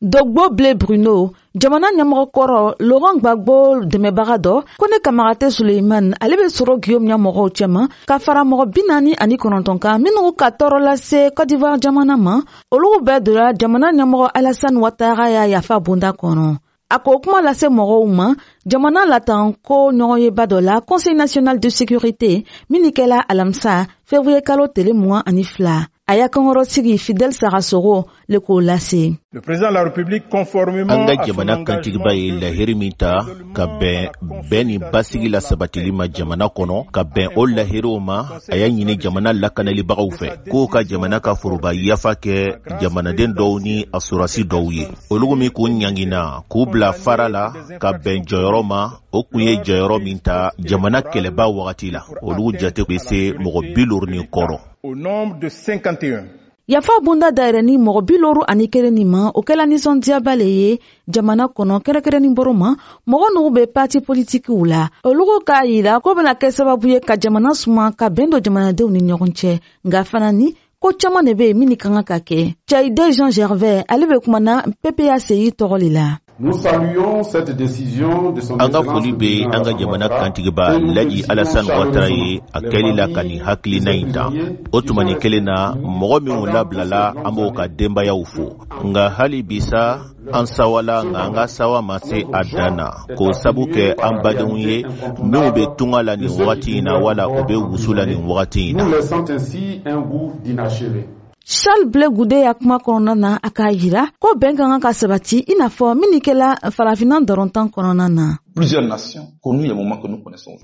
dogbo ble bruno jamana ɲɛmɔgɔ kɔrɔ logan gbagbo dɛmɛbaga dɔ ko ne kamarate suleiman ale bɛ sɔrɔ guillaume ɲa mɔgɔw cɛma ka fara mɔgɔ bi naani ani kɔnɔntɔn kan minnu ka tɔɔrɔ lase kɔdivar jamana ma olugu bɛɛ dora jamana ɲɛmɔgɔ alasan watara y'a yafa bonda kɔnɔ a ko kuma lase mɔgɔw ma jamana latan ko ɲɔgɔnyeba dɔ la conseil national de sécurité min kɛla alamisa fevriye kalo tele mugan ani fila a y'a kankɔrɔ sigi fidel sagasogo le k'o lase an ka jamana kantigiba ye lahiri min ta ka bɛn bɛn ni basigi la sabatili ma jamana kɔnɔ ka bɛn o lahiriw ma a y'a ɲini jamana lakanalibagaw fɛ k'o ka jamana ka foroba yafa kɛ jamanaden dɔw ni a sorasi dɔw ye olugu min k'u ɲangina k'u bila fara la ka bɛn jɔyɔrɔ ma o kun ye jɔyɔrɔ min ta jamana kɛlɛba wagati la olugu jate bɛ se mɔgɔ bi loroni kɔrɔ Au nombre de 51. Yafa bonda dayɛrɛ ni mɔgɔ bi loru ani kelen nin ma o kɛla nisɔndiyaba le ye jamana kɔnɔ kɛrɛkɛrɛnin boro ma mɔgɔ n'u bɛ pati politikiw la olugu k'a yira ko bɛna kɛ sababu ye ka jamana suma ka bɛn don jamanadenw ni ɲɔgɔn cɛ nka fana ni ko caman de bɛ yen min ni ka kan ka kɛ cayide jean gervais ale bɛ kuma na ppaci tɔgɔ le la An ka foli bɛ an ka jamana kantigiba laji alasan watara ye a kɛra la ka nin hakili na in ta o tuma ni kelen na mɔgɔ minnu labilala an b'o ka denbayaw fo nka hali bisa an sawala nka an ka sawa ma se a dan na k'o sabu kɛ an badenw ye n'u bɛ tunga la nin wagati in na wala u bɛ wusu la nin wagati in na Charles Bleu Goudé y'a kuma kɔnɔna na a k'a jira ko bɛn ka kan ka sabati i n'a fɔ min ni kɛla farafinna dɔrɔntan kɔnɔna na.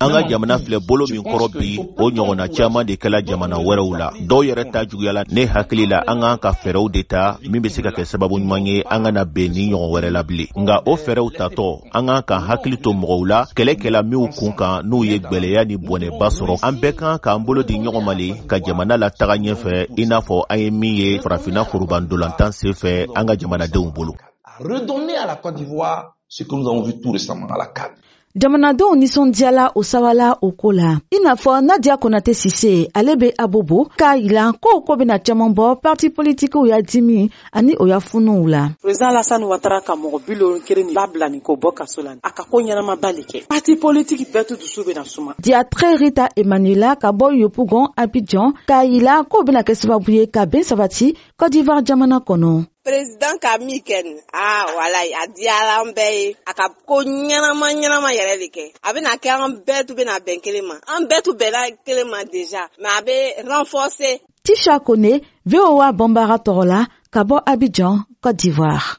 An ka jamana filɛ bolo min kɔrɔ bi o ɲɔgɔnna caman de kɛla jamana wɛrɛw la dɔw yɛrɛ ta juguyala ne hakili la an k'an ka fɛɛrɛw de ta min bɛ se ka kɛ sababu ɲuman ye an kana bɛn ni ɲɔgɔn wɛrɛ la bilen nka o fɛɛrɛw tatɔ an kan ka hakili to mɔgɔw la kɛlɛ kɛla minw kun kan n'u ye gwɛlɛya ni bɔnɛba sɔrɔ an bɛɛ kan k'an bolo di ɲɔgɔn ma le ka jamana la taga ɲɛfɛ i n'a fɔ an ye min ye farafinna forobandolantan sen fɛ an ka jamanadenw bolo jamanadenw nisɔndiyala o sabala o ko la i n'a fɔ nadia konate sise ale be abobo k'a yilan kow ko bena caaman bɔ parti politikiw y'a dimi ani o y'a funuw la president alassane watara ka mɔgɔ bilon kelen b'a bila nin ko bɔ kaso la a ka ko ɲɛnamaba le kɛ pati politiki bɛɛ tu dusu bena suma diatre rita emanuela ka bɔ yopugon abidjan k'a yila k'o bena kɛ sababu ye ka been sabati kɔdivar jamana kɔnɔ prezidan ka min kɛ nin aa wala a diyara an bɛɛ ye a ka ko ɲɛnama ɲɛnama yɛrɛ de kɛ a bɛna kɛ an bɛɛ tu bɛna bɛn kelen ma an bɛɛ tu bɛnna kelen ma deja mɛ a bɛ renforcer Tisha Kone, VOA Bambara Torola, Kabo Abidjan, Côte d'Ivoire.